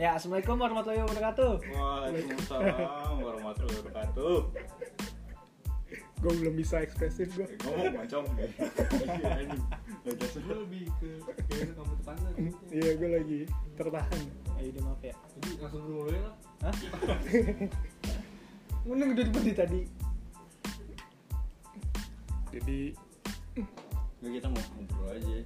Ya, assalamualaikum warahmatullahi wabarakatuh. Waalaikumsalam warahmatullahi wabarakatuh. gue belum bisa ekspresif gue Eh, Ngomong macam Iya, gue lebih ke kayaknya kamu terpanggil iya gue lagi tertahan Ayo udah maaf ya. jadi langsung dulu lah Hah? Mending udah seperti tadi. jadi Nggak, kita mau ngobrol aja.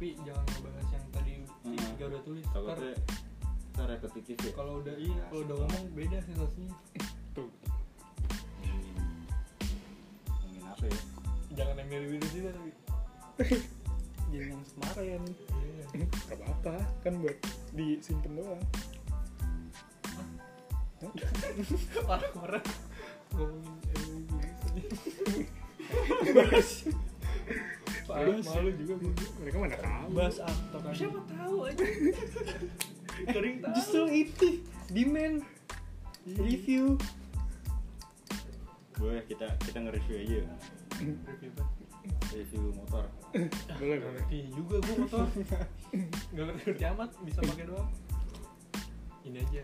Tapi jangan ngebahas yang tadi Hmm. tiga udah tulis Takutnya kita repetitif ya. kalau udah iya kalau udah ngomong beda sensasinya tuh Ngomongin apa ya? jangan yang mirip-mirip sih tapi Jangan yang kemarin. iya gak apa-apa kan buat disimpen doang parah-parah ngomongin mirip-mirip Malu juga gue mereka mana tahu. Bahas aktor kan. siapa tahu aja. Sering tahu. Justru itu demand. Review. Boleh kita kita nge-review aja. review apa Review motor. boleh boleh. Ngerti juga gue motor. Ngerti ngerti amat bisa pakai doang. Ini aja.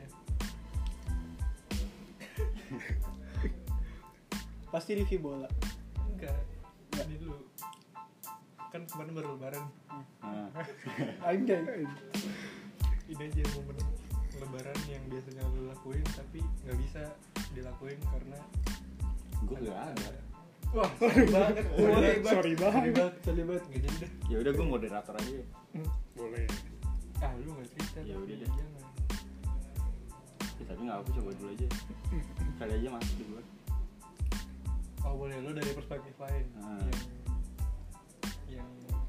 Pasti review bola. enggak. Ini dulu kan kemarin baru lebaran Nah, Anjay. ini aja momen lebaran yang biasanya lu lakuin tapi nggak bisa dilakuin karena gue gak ada. wah sorry banget Sorry, sorry sorry banget. sorry banget nggak jadi deh Ya udah gue moderator aja. Boleh ah lu nggak cerita Ya udah deh. jangan Ya, tapi nggak apa coba dulu aja. Kali aja masuk di gue. oh boleh lu dari perspektif lain Ah. yang Yang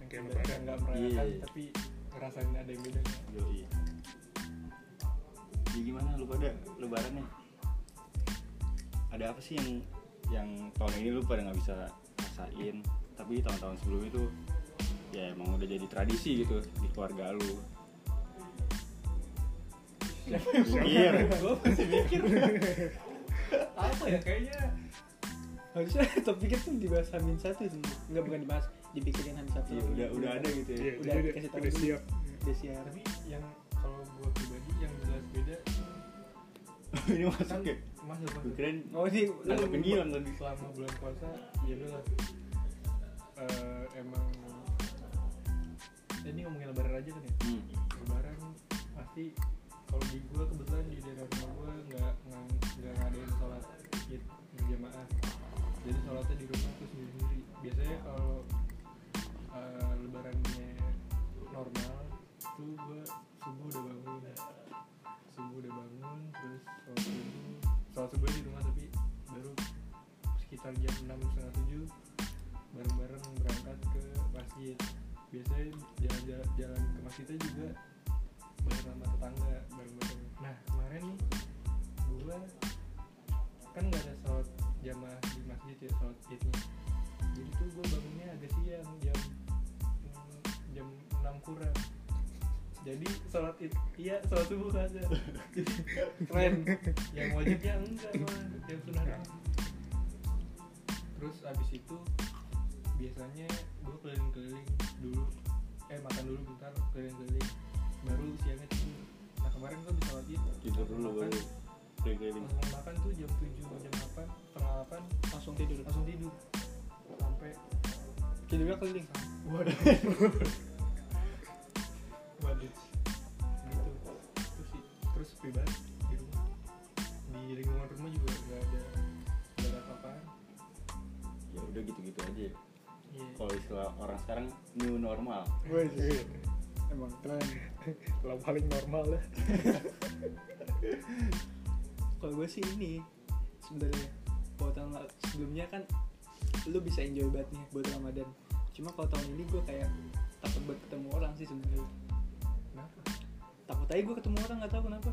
kayak nggak- lebaran. nggak merayakan Iya. tapi ngerasain ada yang beda Yoi. Ya gimana lu pada lebarannya? Ada apa sih yang yang tahun ini lu pada nggak bisa rasain tapi tahun-tahun sebelumnya tuh ya emang udah jadi tradisi gitu di keluarga lu Iya. gue masih mikir apa ya kayaknya Harusnya topiknya tuh dibahas Hamin satu sih. Enggak bukan dibahas, dipikirin Hamin satu. Iya, udah udah ada gitu ya. Iya, Udah jadi dikasih tahu udah dulu. siap. Udah siap. tapi yang kalau gue pribadi yang jelas beda. Ini masuk kan ya? masuk gue masuk. Kirain Oh ini nanggepin Gilang tadi selama bulan puasa ya udah lah. Eh, emang ini ngomongin lebaran aja kan ya? Hmm. lebaran pasti kalau di gue kebetulan di daerah rumah gue nggak nggak nggak ngadain sholat id berjamaah. Jadi sholatnya di rumah tuh sendiri sendiri biasanya kalau tuh gue subuh udah bangun. Subuh udah bangun terus sholat subuh. Sholat subuh di rumah tapi baru sekitar jam enam setengah tujuh bareng-bareng berangkat ke masjid. Biasanya jalan-jalan jalan ke masjidnya juga bareng sama tetangga bareng-bareng. Nah kemarin nih gua kan nggak ada sholat jamaah di masjid ya sholat idnya. Jadi tuh gua bangunnya agak siang jam jam 6 kurang jadi sholat id iya sholat subuh kan. Ada jadi keren. Yang wajibnya enggak malah yang sunnah terus abis itu biasanya gue keliling-keliling dulu. Eh makan dulu bentar keliling-keliling. Baru siangnya tidur. Nah kemarin gue bisa sholat id. Tidur dulu baru keliling-keliling. Langsung makan tuh jam 7 jam 8 setengah 8 langsung tidur. langsung tidur. Sampai Tidurnya keliling. waduh gitu terus sih. Terus sepi banget di rumah. Di lingkungan rumah juga nggak ada nggak ada apa-apaan. Ya udah gitu-gitu aja. Iya. Kalau istilah orang sekarang new normal. Wih, Iya. emang keren. kalau paling normal lah. Kalau gue sih ini sebenarnya kalau tahun sebelumnya kan lu bisa enjoy banget nih buat Ramadan. Cuma kalau tahun ini gue kayak takut buat ketemu orang sih sebenarnya. Takut aja gue ketemu orang nggak tahu kenapa.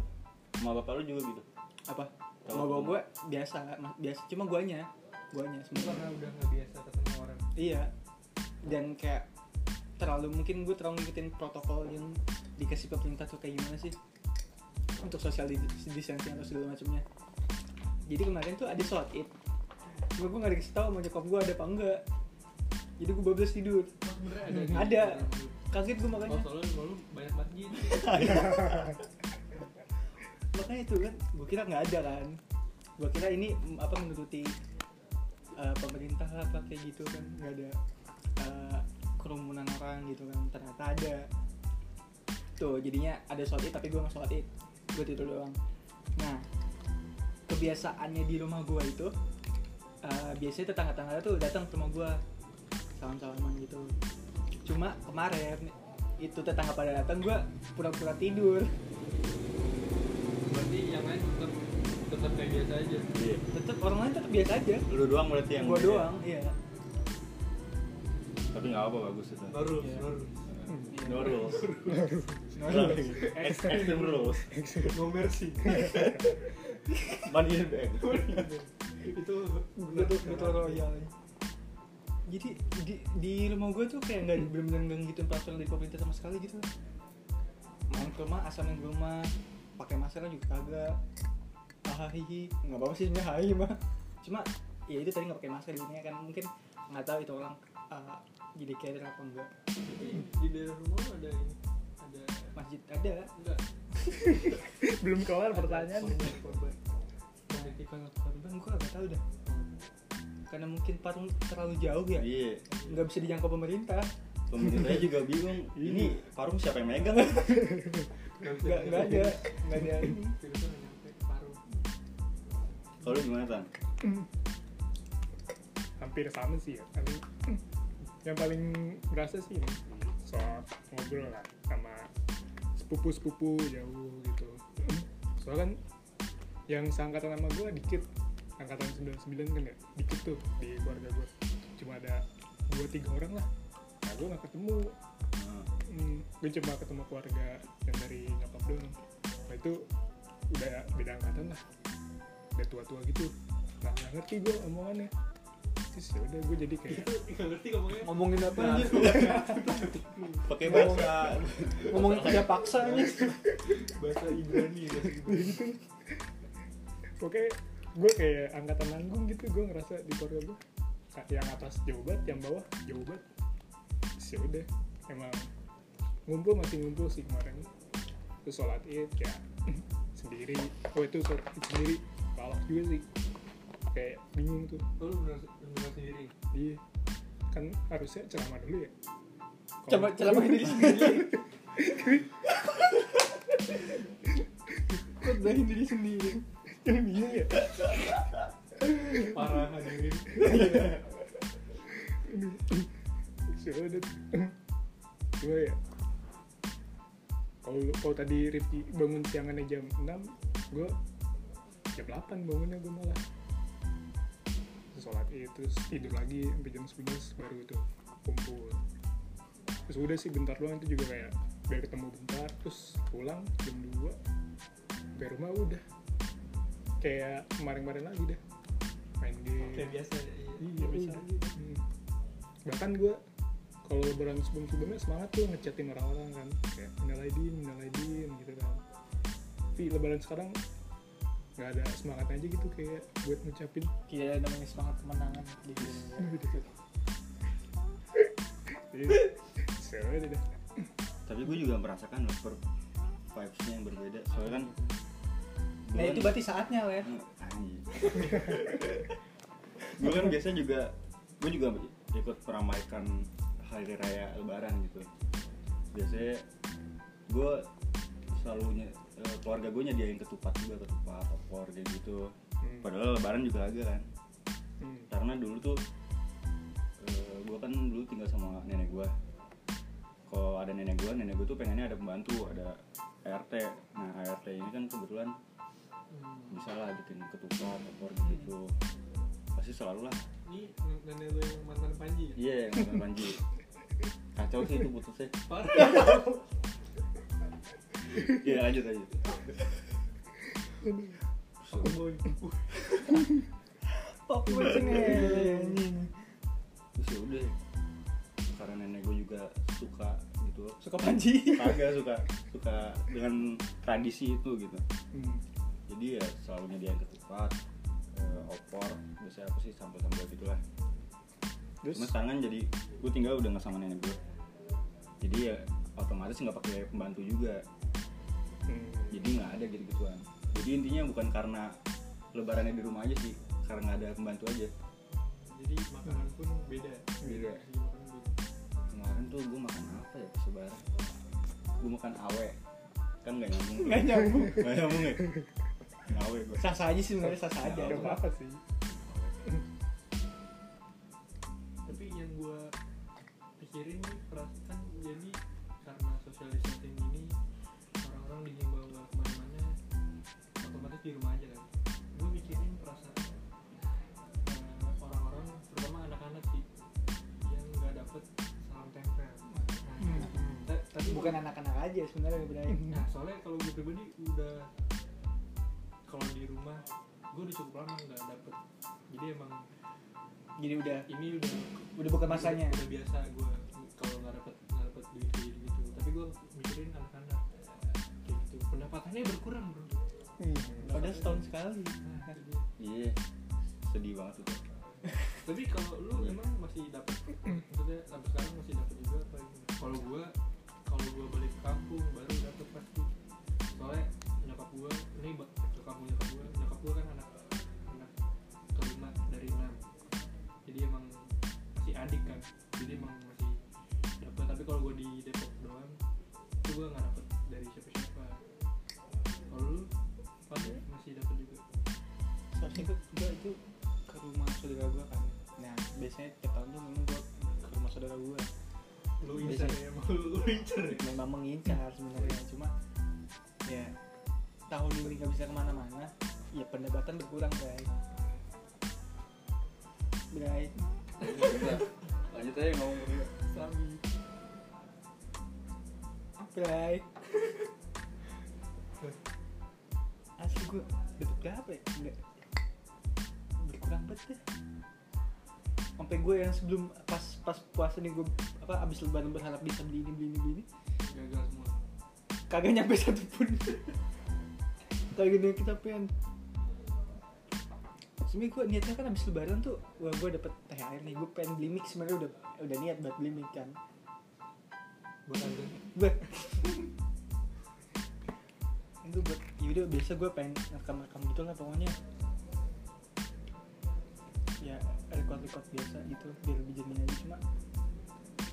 sama bapak lu juga gitu Apa? Kalau Sama gue ketemu- gue biasa, biasa. Cuma guanya, guanya sebenarnya. karena udah nggak biasa ketemu orang Iya. Dan kayak terlalu mungkin gue terlalu ngikutin protokol yang dikasih pemerintah tuh kayak gimana sih untuk social di- distancing atau segala macamnya. Jadi kemarin tuh ada sholat id. Cuma gue gak dikasih tau sama nyokap gue ada apa enggak. Jadi gue bablas tidur. Oh, ada Ada. Kaget gue oh makanya soalnya rumah lu banyak banget gini. Makanya itu kan gue kira nggak ada kan. Gue kira ini mm, apa menuruti uh, pemerintah apa kayak gitu kan. Nggak ada uh, kerumunan orang gitu kan. Ternyata ada. Tuh jadinya ada sholat id tapi gue nggak sholat id. Gue tidur doang. Nah kebiasaannya di rumah gue itu uh, biasanya tetangga-tetangga tuh datang ke rumah gue salam-salaman gitu cuma kemarin itu tetangga pada datang gue pura-pura tidur berarti yang lain tetap tetap kayak biasa aja Iya. tetap orang lain tetap biasa aja Lu doang berarti yang gue beda. doang iya Tapi nggak apa bagus itu. baru Iya. baru No rules. No Ex- Extreme rules. no mercy Money in the bank. itu betul betul royal jadi di, di rumah gue tuh kayak nggak bener-bener nggak ngikutin peraturan dari pemerintah sama sekali gitu. Main ke rumah asal main ke rumah pakai masker juga kagak. Hahihi nggak apa-apa sih sebenarnya hahi mah. Cuma ya itu tadi nggak pakai masker jadinya kan mungkin nggak tahu itu orang uh, jadi carrier apa enggak. Di daerah rumah ada ini ada masjid ada? Enggak. Belum kelar pertanyaan. korban kalau korban gue nggak tahu dah karena mungkin parung terlalu jauh ya Iya. nggak bisa dijangkau pemerintah Pemerintahnya juga bingung. Ini parung siapa yang megang? nggak nggak ada nggak ada Kalau gimana tan? hampir sama sih ya tapi yang paling berasa sih ini soal ngobrol lah sama sepupu-sepupu jauh gitu soalnya kan yang seangkatan sama gue dikit angkatan 99 kan ya? Dikit tuh di keluarga gue cuma ada dua tiga orang lah. Nah gue gak ketemu. Nah, hmm, gue cuma ketemu keluarga yang dari nyokap doang. Nah itu udah beda angkatan lah. Udah tua-tua gitu. Nah nggak ngerti gue omongannya. Terus ya udah gue jadi kayak nggak ngerti ngomongnya. Ngomongin apa? Nah. aja Pakai bahasa. ngomongin kerja paksa. Nih bahasa Ibrani bahasa Ibrani. Pokoknya gue kayak angkatan nanggung gitu gue ngerasa di keluarga gue Kayak yang atas jauh banget yang bawah jauh banget. Terus ya udah emang ngumpul masih ngumpul sih kemarin. Terus sholat id ya sendiri. Oh itu sholat id sendiri. Balak juga sih. Kayak bingung tuh. Oh lu benar benar sendiri? Iya. Kan harusnya ceramah dulu ya. Coba ceramah diri sendiri. Khotbahin diri sendiri bingung ya? Parah hadirin gue ya? Kalau kalau tadi Rifki bangun siangannya jam 6 gue jam 8 bangunnya gue malah. Sholat id terus tidur lagi sampai jam 11 baru itu kumpul. Terus udah sih bentar doang itu juga kayak biar ketemu bentar terus pulang jam 2 sampai rumah udah kayak kemarin-kemarin lagi dah main game kayak biasa ya iya. Iya, bisa iya. Hmm. Bahkan gue kalau lebaran sebelum-sebelumnya semangat tuh ngechatin orang-orang kan kayak minal aidin, minal aidin gitu kan. Tapi lebaran sekarang nggak ada semangat aja gitu kayak buat ngucapin. tidak ada namanya semangat kemenangan gitu deh. Tapi gue juga merasakan vibes-nya yang berbeda. Soalnya kan nah itu berarti saatnya ler gue kan biasa juga gue juga ikut meramaikan hari raya lebaran gitu. Biasanya gue selalu nye- eh, keluarga gue nyediain ketupat juga ketupat opor kayak gitu. Hmm. padahal lebaran juga agak kan. Hmm. karena dulu tuh gue kan dulu tinggal sama nenek gue kalau ada nenek gue nenek gue tuh pengennya ada pembantu ada ART nah ART ini kan kebetulan bisa lah bikin ketupat opor gitu pasti selalu lah. Ini nenek lu yang mantan Panji ya? iya yang makan panji. Kacau sih itu putusnya. Parah. Iya lanjut aja aku boy pop kucing anjing terus ya udah. Karena nenek gue juga suka gitu. Suka panji? Kagak suka. Suka dengan tradisi itu gitu. Hmm. Jadi ya selalu nyediain ketupat eh, opor biasanya apa sih sambal-sambal gitu lah Terus? Cuma sekarang kan jadi gue tinggal udah nggak sama nenek gue jadi ya otomatis nggak pakai pembantu juga. Hmm. jadi nggak ada gitu gituan. Jadi intinya bukan karena lebarannya di rumah aja sih karena nggak ada pembantu aja. Jadi makanan pun beda. Beda. Beda. kemarin tuh gue makan apa ya pas lebaran gue makan awe. Kan nggak nyambung. Nggak nyambung. Nggak nyambung ya awe gue sah sah aja sih sebenarnya sah sah aja. Gak apa-apa sih? Tapi yang gue pikirin nih perasaan jadi karena social distancing ini orang-orang dihimbau nggak ke mana-mana otomatis di rumah aja kan. Gue mikirin perasaan eh, orang-orang terutama anak-anak sih yang nggak dapet salam tempel. Nah, ta- tapi bukan anak-anak aja sebenarnya nah soalnya kalau gue pribadi udah kalau di rumah gue udah cukup lama nggak dapet. Jadi emang jadi udah ini udah udah bukan masanya? udah biasa gue kalau nggak dapet nggak dapet duit kayak gitu. Tapi gue mikirin anak-anak kayak gitu. Pendapatannya berkurang bro. Hmm. padahal setahun sekali. Nah, itu dia. iya sedih banget tuh tapi kalau lu emang masih dapet maksudnya sampai sekarang masih dapet juga apa gimana? kalau gue kalau gue balik ke kampung baru jadi emang masih dapet. Tapi kalau gue di Depok doang itu gue nggak dapet dari siapa-siapa. Kalau lu pasti masih dapet juga? Soalnya gue, gue itu ke rumah saudara gue kan. Nah biasanya tiap tahun tuh memang gue ke rumah saudara gue lu incar ya lu, incar ya? Memang mengincar sebenarnya cuma ya tahun ini nggak bisa ke mana-mana ya pendapatan berkurang Bray. Bray lanjut aja ngomong berdua Bray asli gue dapet berapa ya? Nggak. berkurang banget deh. Sampai gue yang sebelum pas pas puasa nih gue apa abis lebaran berharap bisa beli ini beli ini beli ini. Gagal semua. Kagak nyampe satu pun. Kagak ada kita pengen sebenernya gue niatnya kan abis lebaran tuh wah gue dapet THR nih. Gue pengen beli mix sebenarnya udah udah niat buat beli mix kan. Buat anda gue itu buat yaudah biasa gue pengen rekam rekam gitu lah pokoknya. Ya record record biasa gitu biar lebih jernih aja cuma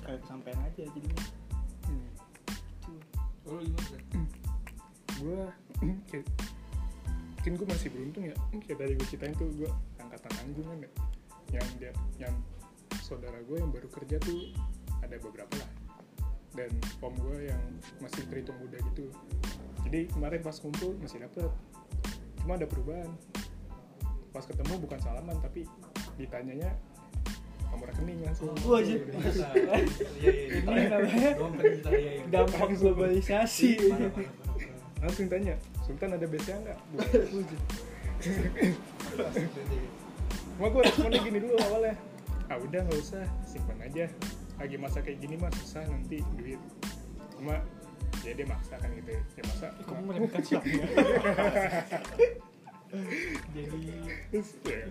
kayak kesampean aja jadinya. Hmm. Tuh. oh gimana gue mungkin gue masih beruntung ya. Kayak tadi gue ceritain tuh gue angkatan tanggung kan ya. Yang dia yang saudara gue yang baru kerja tuh ada beberapa lah. Dan om gue yang masih terhitung muda gitu. Jadi kemarin pas kumpul masih dapet. Cuma ada perubahan. Pas ketemu bukan salaman tapi ditanyanya nomor rekening langsung. Oh, aja. Biasa. iya iya Ini namanya iya iya. Dampak globalisasi. Langsung tanya Sultan ada BCA nggak? Cuma gue responnya gini dulu awalnya. Ah udah nggak usah, simpan aja. Lagi masa kayak gini mah susah nanti duit. Cuma ya dia maksa kan gitu ya. Ya masa kamu meremehkan siapa jadi Terus, ya.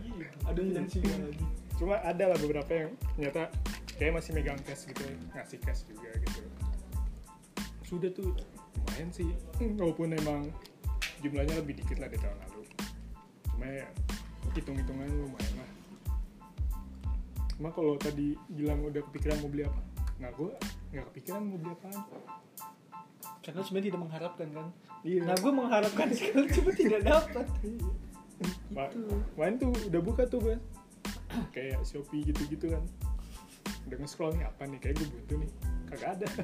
ada yang sih lagi. Cuma ada lah beberapa yang ternyata kayak masih megang cash gitu Ngasih cash juga gitu. Sudah tuh lumayan sih. Walaupun emang jumlahnya lebih dikit lah dari tahun lalu. Cuma ya hitung-hitungan lumayan lah. Cuma kalau tadi bilang udah kepikiran mau beli apa? Nah gue nggak kepikiran mau beli apaan. Karena sebenarnya tidak mengharapkan kan? Iya. nah gue mengharapkan sekali cuma tidak dapat. Itu. Main tuh udah buka tuh gue Kayak Shopee gitu-gitu kan. Udah nge-scroll nih apa nih? Kayak gue butuh nih. Kagak ada.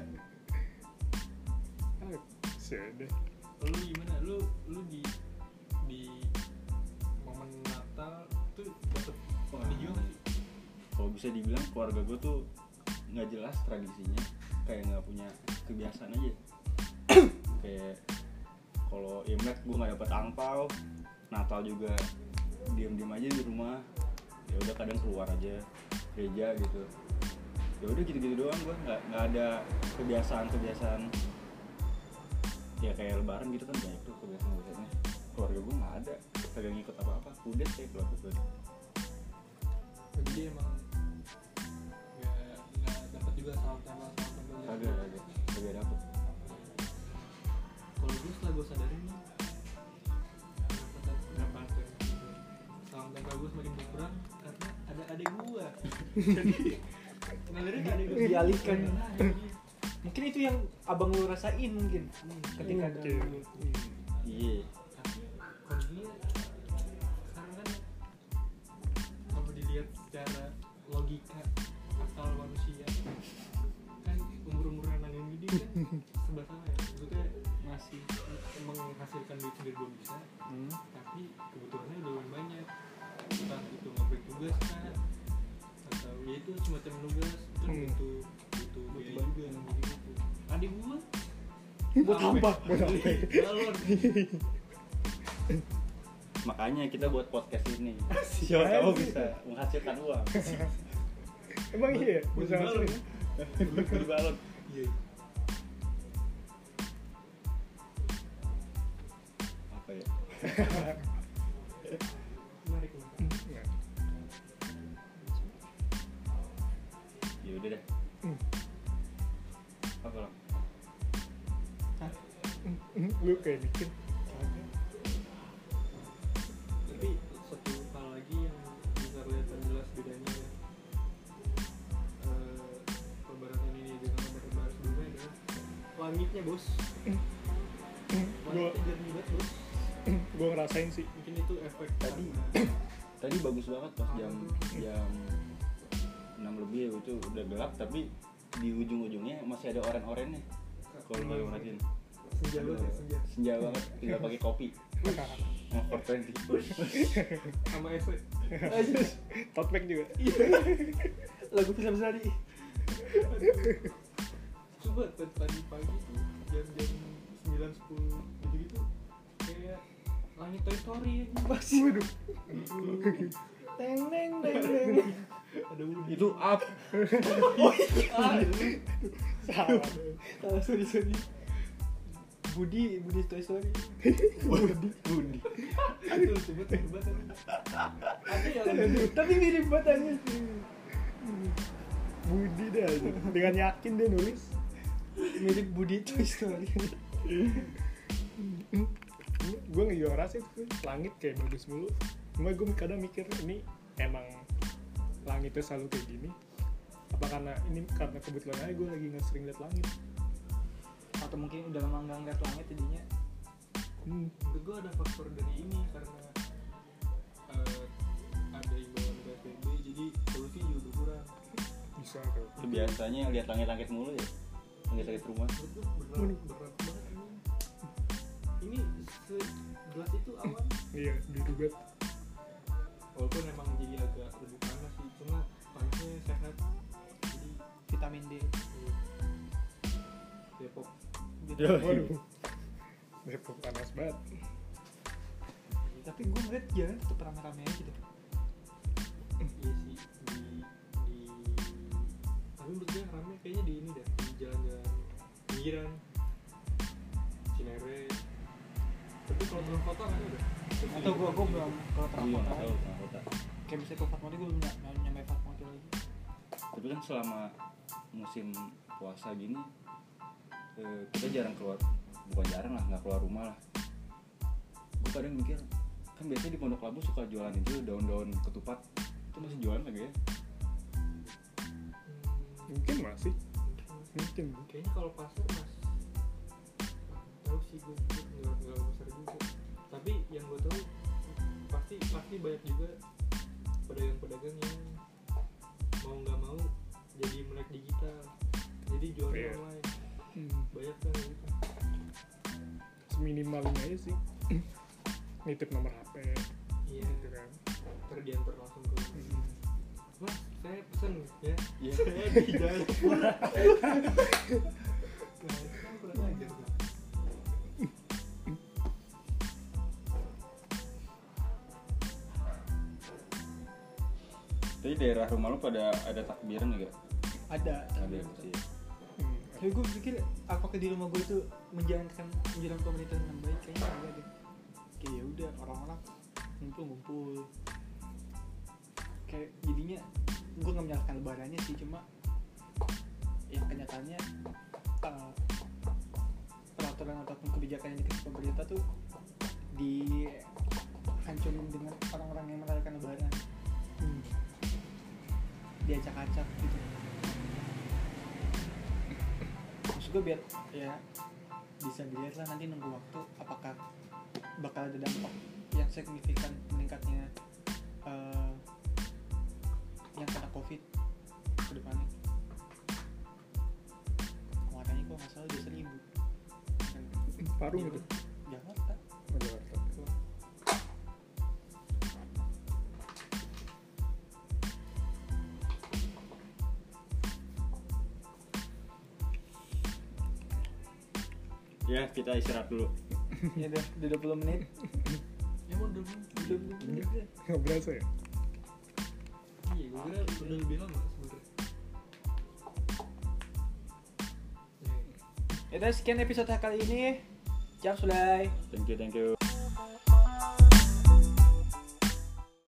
Ah, Sudah lu gimana? Lu lu di di momen Natal tuh dapet nggak sih? Kalau bisa dibilang keluarga gue tuh nggak jelas tradisinya. Kayak nggak punya kebiasaan aja. Kayak kalau imlek gue nggak dapet angpau natal juga diem diem aja di rumah. Ya udah kadang keluar aja gereja gitu. Ya udah gitu gitu doang gue nggak nggak ada kebiasaan kebiasaan ya kayak lebaran gitu kan banyak tuh kebiasaan kebiasaannya keluarga gue nggak ada. Kagak ngikut apa apa udah kayak keluarga gue jadi emang nggak nggak dapet juga salam tempel salam tempel kagak kagak. Lebih dapet. Kalau gue setelah gue sadarin nih kenapa tuh salam tempel gue semakin berkurang karena ada adik gue jadi ngalirin ke adik gue Dialihkan. Mungkin itu yang abang lu rasain mungkin. Ketika lu iya. Tapi kondisinya sekarang kan kalau dilihat secara logika akal manusia kan umur umuran anak yang gini kan serba salah ya. Maksudnya masih menghasilkan duit sendiri belum bisa hmm. tapi kebutuhannya udah lumayan banyak. Entah itu ngobrol tugas kan atau ya itu semacam tugas itu Hmm. Butuh butuh biaya juga gitu gitu adik gua buat apa? Buat apa? Balon makanya kita buat podcast ini. Siapa tahu bisa menghasilkan uang. Emang iya? Buat bisa balon. ngasilin beli balon iya. Apa ya lu kayak mikir tapi satu hal lagi yang bisa kelihatan jelas bedanya eh, lebaran ini dengan lebaran sebelumnya adalah langitnya bos. Gue langitnya jernih banget bos. Gue ngerasain sih. Mungkin itu efek Tadi. karena- tadi bagus banget pas jam jam 6 lebih ya itu udah gelap tapi di ujung-ujungnya masih ada oren-orennya. Kalau lo perhatiin senja banget ya senja. Senja banget tinggal pakai kopi. Mau 420 sama ese tote bag juga. Lagu bisa besari coba tadi tadi pagi tuh jam-jam sembilan sepuluh gitu gitu kayak langit Toy Story. Masih waduh. Teng teng teng teng. Ada Woody itu up. Salah. Salah sorry sorry Budi Budi Toy Story. Budi. Budi. Tapi mirip banget aja Budi dah dengan yakin dia nulis. Mirip Budi Toy Story. Gue ngerasain tuh langit kayak bagus mulu. Cuma gue kadang mikir ini emang langitnya selalu kayak gini. Apa karena ini karena kebetulan aja gue lagi nggak sering liat langit atau mungkin udah lama nggak ngeliat langit jadinya? Hmm. gue ada faktor dari ini karena eh, ada imbauan PSBB jadi polusi juga berkurang. Bisa tuh itu biasanya lihat langit-langit mulu ya? Langit-langit rumah. Menurut gue berat, berat banget ini. Ini segelas itu awan iya biru banget walaupun emang jadi agak lebih panas sih cuma panasnya sehat. Jadi vitamin D. Eh, Depok waduh. Depok panas banget. Tapi gue ngeliat jalan tetep rame-rame aja gitu. Iya sih di di tapi menurut gue rame kayaknya di ini dah di jalan-jalan pinggiran. Cinere. Tapi kalau turun kota kan udah atau gue gue belum kalau Iya, terang nggak kota. Kayak bisa ke Fatmawati gue belum ny- ny- nyampe Fatmawati lagi. Tapi kan selama musim puasa gini eh, kita jarang keluar bukan jarang lah nggak keluar rumah lah. Gue kadang mikir kan biasanya di pondok labu suka jualan itu daun-daun ketupat. Itu masih jualan lagi ya? Mungkin masih. Mungkin. Kayaknya kalau pasar mas tahu sih gue nggak nggak pasar juga. Tapi yang gue tahu pasti pasti banyak juga pedagang-pedagang yang mau nggak mau jadi melek digital. Jadi jual Iya. online hmm. banyak kan gitu seminimalnya aja sih nitip nomor HP iya gitu kan ntar diantar langsung ke rumah. Hmm. mas saya pesen ya Iya. saya di Jayapura nah kan tapi daerah rumah lu pada ada takbiran juga ada ada sih Hmm. Tapi gue pikir apakah di rumah gue itu menjalankan menjalankan pemerintahan dengan baik? Kayaknya enggak deh. Kayak ya udah orang-orang ngumpul ngumpul kayak jadinya gue nggak menyalahkan lebarannya sih cuma ya kenyataannya uh, peraturan ataupun kebijakan yang dikasih pemerintah tuh dihancurin dengan orang-orang yang merayakan lebaran. Hmm. diacak-acak gitu maksud gue biar ya bisa dilihat lah nanti nunggu waktu apakah bakal ada dampak yang signifikan meningkatnya eh, yang kena covid ke depannya. Kemarinnya kok nggak salah dua seribu. Kan Parung kita istirahat dulu ya udah udah 20 menit emang udah udah udah udah. Nggak berasa ya? iya gue kira udah lebih lama sebenernya Ya udah sekian episode kali ini. Ciao Sulai. thank you thank you